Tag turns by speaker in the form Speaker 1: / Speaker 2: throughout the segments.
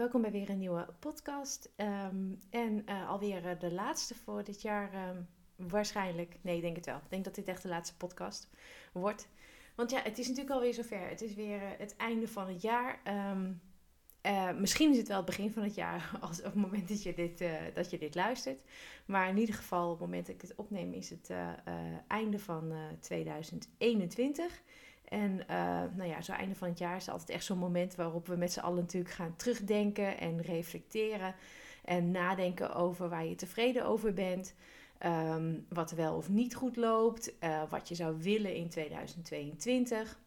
Speaker 1: Welkom bij weer een nieuwe podcast. Um, en uh, alweer uh, de laatste voor dit jaar. Um, waarschijnlijk. Nee, ik denk het wel. Ik denk dat dit echt de laatste podcast wordt. Want ja, het is natuurlijk alweer zover. Het is weer uh, het einde van het jaar. Um, misschien is het wel het begin van het jaar. Als, op het moment dat je, dit, dat je dit luistert. Maar in ieder geval, op het moment dat ik het opneem, is het einde van 2021. En uh, nou ja, zo einde van het jaar is altijd echt zo'n moment waarop we met z'n allen natuurlijk gaan terugdenken en reflecteren. En nadenken over waar je tevreden over bent. Um, wat wel of niet goed loopt. Uh, wat je zou willen in 2022.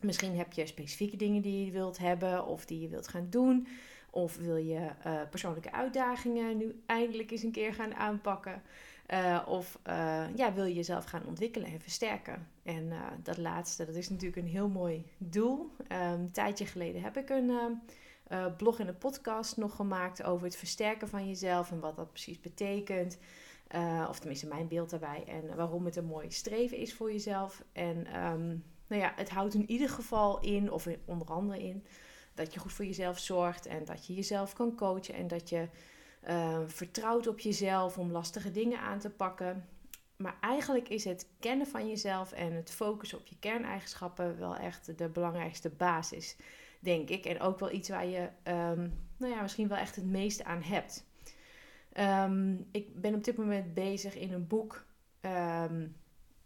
Speaker 1: Misschien heb je specifieke dingen die je wilt hebben of die je wilt gaan doen. Of wil je uh, persoonlijke uitdagingen nu eindelijk eens een keer gaan aanpakken. Uh, of uh, ja, wil je jezelf gaan ontwikkelen en versterken? En uh, dat laatste, dat is natuurlijk een heel mooi doel. Um, een tijdje geleden heb ik een blog en een podcast nog gemaakt over het versterken van jezelf en wat dat precies betekent. of tenminste mijn beeld daarbij en waarom het een mooi streven is voor jezelf. En um, nou ja, het houdt in ieder geval in, of onder andere in, dat je goed voor jezelf zorgt en dat je jezelf kan coachen en dat je uh, vertrouwt op jezelf om lastige dingen aan te pakken. Maar eigenlijk is het kennen van jezelf en het focussen op je kerneigenschappen wel echt de belangrijkste basis, denk ik. En ook wel iets waar je um, nou ja, misschien wel echt het meeste aan hebt. Um, ik ben op dit moment bezig in een boek, um,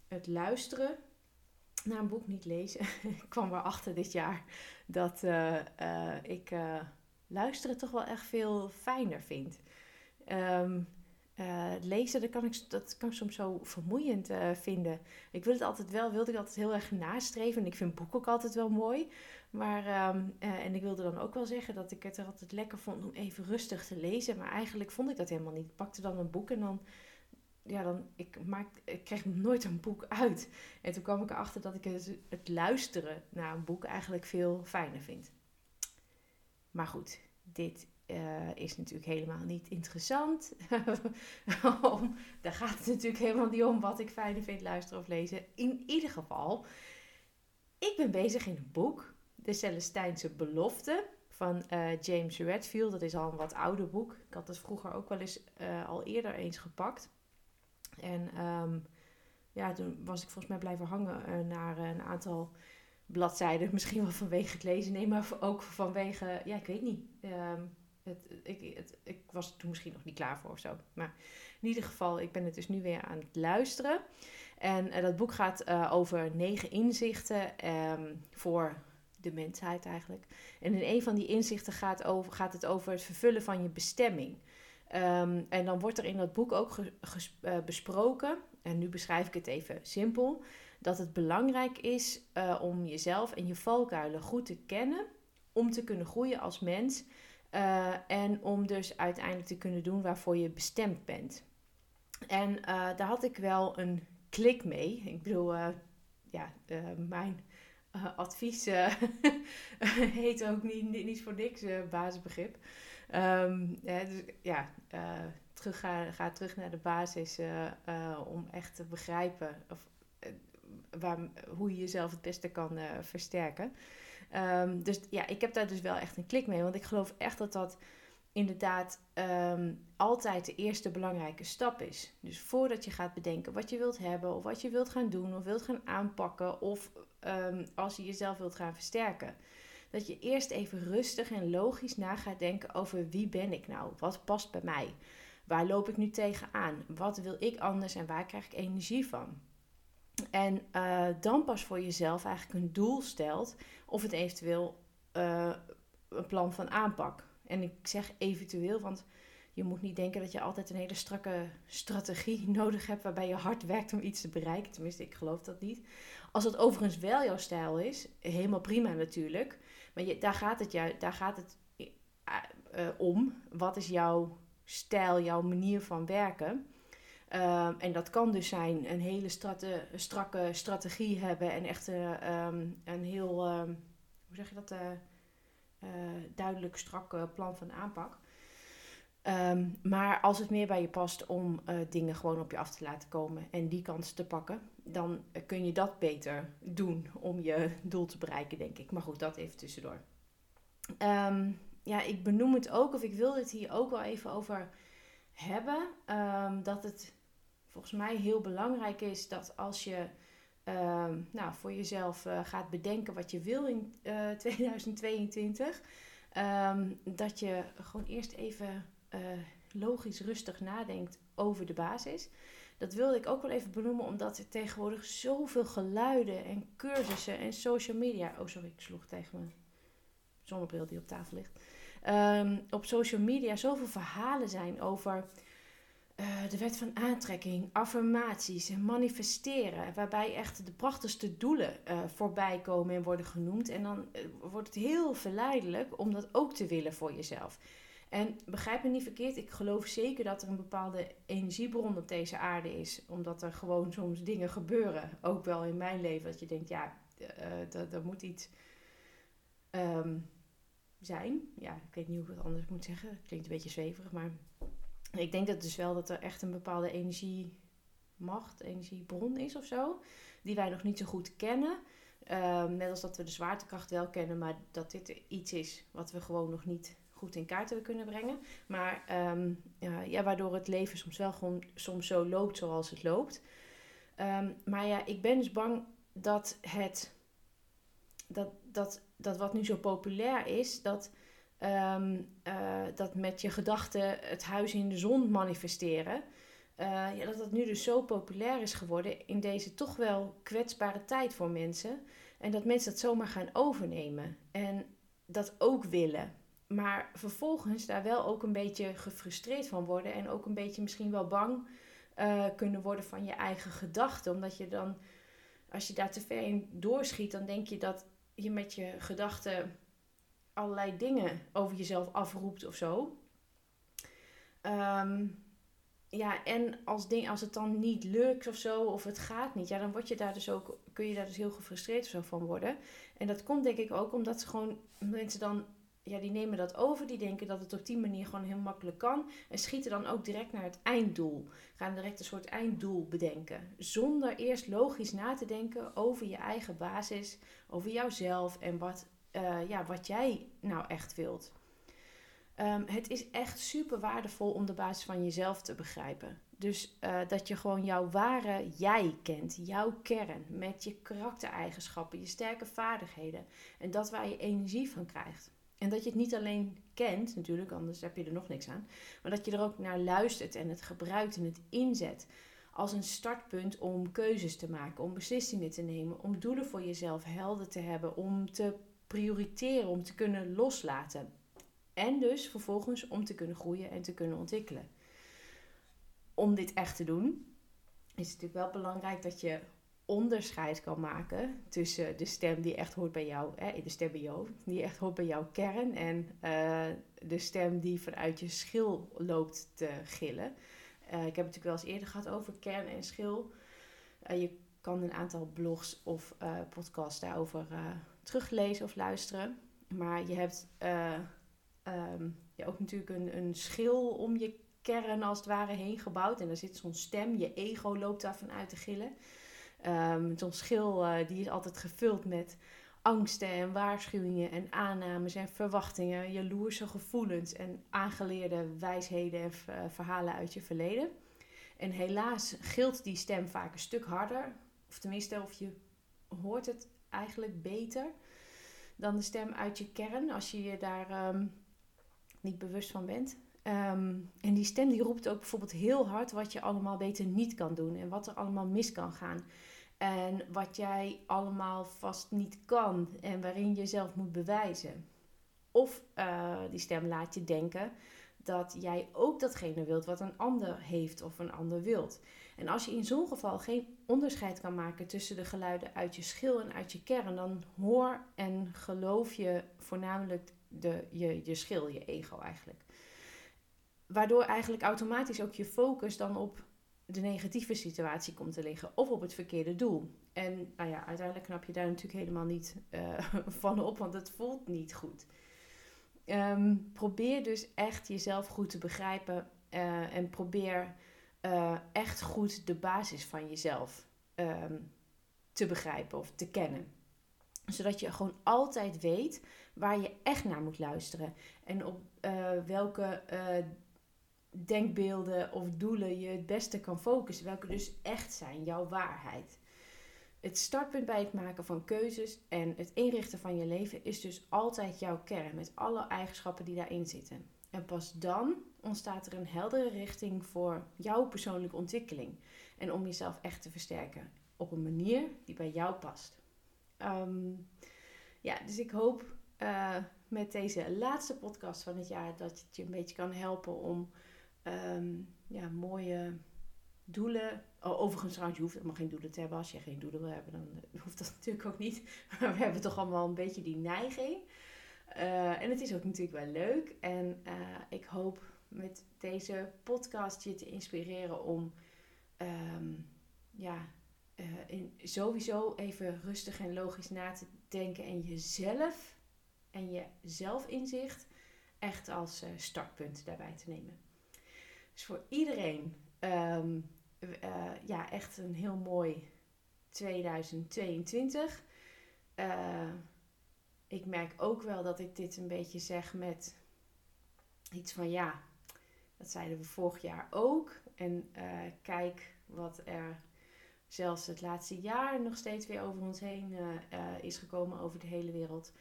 Speaker 1: het luisteren naar een boek, niet lezen. ik kwam erachter dit jaar dat uh, uh, ik luisteren toch wel echt veel fijner vind. Um, uh, lezen, dat kan, ik, dat kan soms zo vermoeiend uh, vinden. Ik wil het altijd wel, wilde ik altijd heel erg nastreven. En ik vind boeken ook altijd wel mooi. Maar, um, uh, en ik wilde dan ook wel zeggen dat ik het er altijd lekker vond om even rustig te lezen. Maar eigenlijk vond ik dat helemaal niet. Ik pakte dan een boek en dan, ja, dan, ik, maak, ik kreeg nooit een boek uit. En toen kwam ik erachter dat ik het, het luisteren naar een boek eigenlijk veel fijner vind. Maar goed, dit uh, is natuurlijk helemaal niet interessant. daar gaat het natuurlijk helemaal niet om wat ik fijner vind luisteren of lezen. In ieder geval, ik ben bezig in een boek, De Celestijnse Belofte van uh, James Redfield. Dat is al een wat ouder boek. Ik had het vroeger ook wel eens uh, al eerder eens gepakt. En um, ja, toen was ik volgens mij blijven hangen naar een aantal bladzijden. Misschien wel vanwege het lezen, nee, maar ook vanwege, ja, ik weet niet. Um, het, ik, het, ik was toen misschien nog niet klaar voor of zo. Maar in ieder geval, ik ben het dus nu weer aan het luisteren. En uh, dat boek gaat uh, over negen inzichten um, voor de mensheid eigenlijk. En in een van die inzichten gaat, over, gaat het over het vervullen van je bestemming. Um, en dan wordt er in dat boek ook uh, besproken, en nu beschrijf ik het even simpel, dat het belangrijk is om jezelf en je valkuilen goed te kennen, om te kunnen groeien als mens uh, en om dus uiteindelijk te kunnen doen waarvoor je bestemd bent. En uh, daar had ik wel een klik mee. Ik bedoel, uh, ja, mijn advies heet ook niet, niet, voor niks basisbegrip. Ja, dus, ja, terug ga, ga, terug naar de basis om echt te begrijpen of, waar, hoe je jezelf het beste kan versterken. Um, dus ja, ik heb daar dus wel echt een klik mee. Want ik geloof echt dat dat inderdaad um, altijd de eerste belangrijke stap is. Dus voordat je gaat bedenken wat je wilt hebben, of wat je wilt gaan doen, of wilt gaan aanpakken, of um, als je jezelf wilt gaan versterken. Dat je eerst even rustig en logisch na gaat denken over wie ben ik nou? Wat past bij mij? Waar loop ik nu tegenaan? Wat wil ik anders en waar krijg ik energie van? En uh, dan pas voor jezelf eigenlijk een doel stelt of het eventueel uh, een plan van aanpak. En ik zeg eventueel, want je moet niet denken dat je altijd een hele strakke strategie nodig hebt waarbij je hard werkt om iets te bereiken. Tenminste, ik geloof dat niet. Als dat overigens wel jouw stijl is, helemaal prima natuurlijk. Maar je, daar gaat het, jou, daar gaat het uh, om. Wat is jouw stijl, jouw manier van werken? Ehm, en dat kan dus zijn een hele strakke strategie hebben en echt ehm, een heel, ehm, hoe zeg je dat, uh, duidelijk strak plan van aanpak. maar als het meer bij je past om dingen gewoon op je af te laten komen en die kans te pakken, dan kun je dat beter doen om je doel te bereiken, denk ik. Maar goed, dat even tussendoor. ja, ik benoem het ook, of ik wil het hier ook wel even over hebben. dat het volgens mij heel belangrijk is dat als je ehm, nou, voor jezelf uh, gaat bedenken wat je wil in uh, eh, 2022, ehm, dat je gewoon eerst even uh, logisch rustig nadenkt over de basis. Dat wilde ik ook wel even benoemen, omdat er tegenwoordig zoveel geluiden en cursussen en social media. Oh, sorry, ik sloeg tegen mijn zonnebril die op tafel ligt. Um, op social media zoveel verhalen zijn over uh, de wet van aantrekking, affirmaties en manifesteren. Waarbij echt de prachtigste doelen uh, voorbij komen en worden genoemd. En dan uh, wordt het heel verleidelijk om dat ook te willen voor jezelf. En begrijp me niet verkeerd, ik geloof zeker dat er een bepaalde energiebron op deze aarde is. Omdat er gewoon soms dingen gebeuren, ook wel in mijn leven, dat je denkt, ja, er moet iets um, zijn. Ja, ik weet niet hoe ik het anders moet zeggen. Klinkt een beetje zweverig, maar ik denk dat dus wel dat er echt een bepaalde energiemacht, energiebron is of zo, die wij nog niet zo goed kennen. Um, net als dat we de zwaartekracht wel kennen, maar dat dit iets is wat we gewoon nog niet goed in kaart hebben kunnen brengen. Maar um, ja, waardoor het leven soms wel gewoon soms zo loopt zoals het loopt. Um, maar ja, ik ben dus bang dat het dat, dat, dat wat nu zo populair is, dat Ehm, eh, dat met je gedachten het huis in de zon manifesteren. Uh, ja, dat dat nu dus zo populair is geworden in deze toch wel kwetsbare tijd voor mensen. En dat mensen dat zomaar gaan overnemen en dat ook willen. Maar vervolgens daar wel ook een beetje gefrustreerd van worden en ook een beetje misschien wel bang uh, kunnen worden van je eigen gedachten. Omdat je dan, als je daar te ver in doorschiet, dan denk je dat je met je gedachten allerlei dingen over jezelf afroept of zo. Um, ja, en als, ding, als het dan niet lukt of zo, of het gaat niet, ja, dan word je daar dus ook, kun je daar dus heel gefrustreerd of zo van worden. En dat komt denk ik ook omdat ze gewoon mensen dan, ja, die nemen dat over, die denken dat het op die manier gewoon heel makkelijk kan. En schieten dan ook direct naar het einddoel. Gaan direct een soort einddoel bedenken. Zonder eerst logisch na te denken over je eigen basis, over jouzelf en wat uh, ja, wat jij nou echt wilt. Um, het is echt super waardevol om de basis van jezelf te begrijpen. Dus uh, dat je gewoon jouw ware jij kent, jouw kern, met je karaktereigenschappen, je sterke vaardigheden. En dat waar je energie van krijgt. En dat je het niet alleen kent, natuurlijk, anders heb je er nog niks aan. Maar dat je er ook naar luistert en het gebruikt en het inzet. Als een startpunt om keuzes te maken, om beslissingen te nemen, om doelen voor jezelf helder te hebben, om te prioriteren, om te kunnen loslaten. En dus vervolgens om te kunnen groeien en te kunnen ontwikkelen. Om dit echt te doen, is het natuurlijk wel belangrijk dat je onderscheid kan maken tussen de stem die echt hoort bij jou, hè, de stem bij jou, die echt hoort bij jouw kern, en uh, de stem die vanuit je schil loopt te gillen. Uh, ik heb het natuurlijk wel eens eerder gehad over kern en schil. Uh, je kan een aantal blogs of podcasts daarover teruglezen of luisteren. Maar je hebt uh, ook natuurlijk een, een schil om je kern als het ware heen gebouwd. En daar zit zo'n stem, je ego loopt daarvan uit te gillen. Um, zo'n schil uh, die is altijd gevuld met angsten en waarschuwingen en aannames en verwachtingen, jaloerse gevoelens en aangeleerde wijsheden en verhalen uit je verleden. En helaas gilt die stem vaak een stuk harder, of tenminste, of je hoort het eigenlijk beter dan de stem uit je kern, als je je daar ehm, niet bewust van bent. Ehm, en die stem die roept ook bijvoorbeeld heel hard wat je allemaal beter niet kan doen en wat er allemaal mis kan gaan. En wat jij allemaal vast niet kan en waarin je jezelf moet bewijzen. Of uh, die stem laat je denken dat jij ook datgene wilt wat een ander heeft of een ander wilt. En als je in zo'n geval geen onderscheid kan maken tussen de geluiden uit je schil en uit je kern, dan hoor en geloof je voornamelijk de, je, je schil, je ego eigenlijk. Waardoor eigenlijk automatisch ook je focus dan op de negatieve situatie komt te liggen of op het verkeerde doel. En nou ja, uiteindelijk knap je daar natuurlijk helemaal niet uh, van op, want het voelt niet goed. Ehm, probeer dus echt jezelf goed te begrijpen uh, en probeer uh, echt goed de basis van jezelf um, te begrijpen of te kennen. Zodat je gewoon altijd weet waar je echt naar moet luisteren en op welke denkbeelden of doelen je het beste kan focussen. Welke dus echt zijn, jouw waarheid. Het startpunt bij het maken van keuzes en het inrichten van je leven is dus altijd jouw kern met alle eigenschappen die daarin zitten. En pas dan ontstaat er een heldere richting voor jouw persoonlijke ontwikkeling en om jezelf echt te versterken op een manier die bij jou past. Ehm, ja, dus ik hoop uh, met deze laatste podcast van het jaar dat het je een beetje kan helpen om um, ja, mooie doelen. Oh, overigens, trouwens, je hoeft helemaal geen doelen te hebben. Als je geen doelen wil hebben, dan eh, hoeft dat natuurlijk ook niet. Maar we hebben toch allemaal een beetje die neiging. Uh, en het is ook natuurlijk wel leuk. En uh, ik hoop met deze podcast je te inspireren om um, ja, in, sowieso even rustig en logisch na te denken. En jezelf en je zelfinzicht echt als startpunt daarbij te nemen. Dus voor iedereen um, uh, ja, echt een heel mooi 2022. Uh, ik merk ook wel dat ik dit een beetje zeg met iets van ja, dat zeiden we vorig jaar ook. En uh, kijk wat er zelfs het laatste jaar nog steeds weer over ons heen is gekomen over de hele wereld.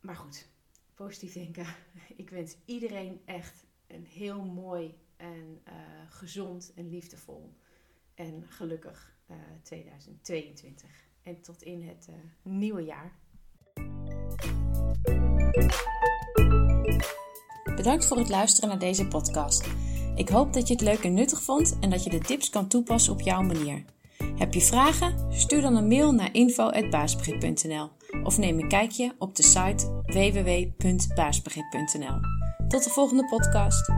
Speaker 1: Maar goed, positief denken. Ik wens iedereen echt een heel mooi en uh, gezond en liefdevol en gelukkig uh, eh, 2022. En tot in het uh, nieuwe jaar.
Speaker 2: Bedankt voor het luisteren naar deze podcast. Ik hoop dat je het leuk en nuttig vond en dat je de tips kan toepassen op jouw manier. Heb je vragen? Stuur dan een mail naar info.baasbegrip.nl of neem een kijkje op de site www.baasbegrip.nl. Tot de volgende podcast.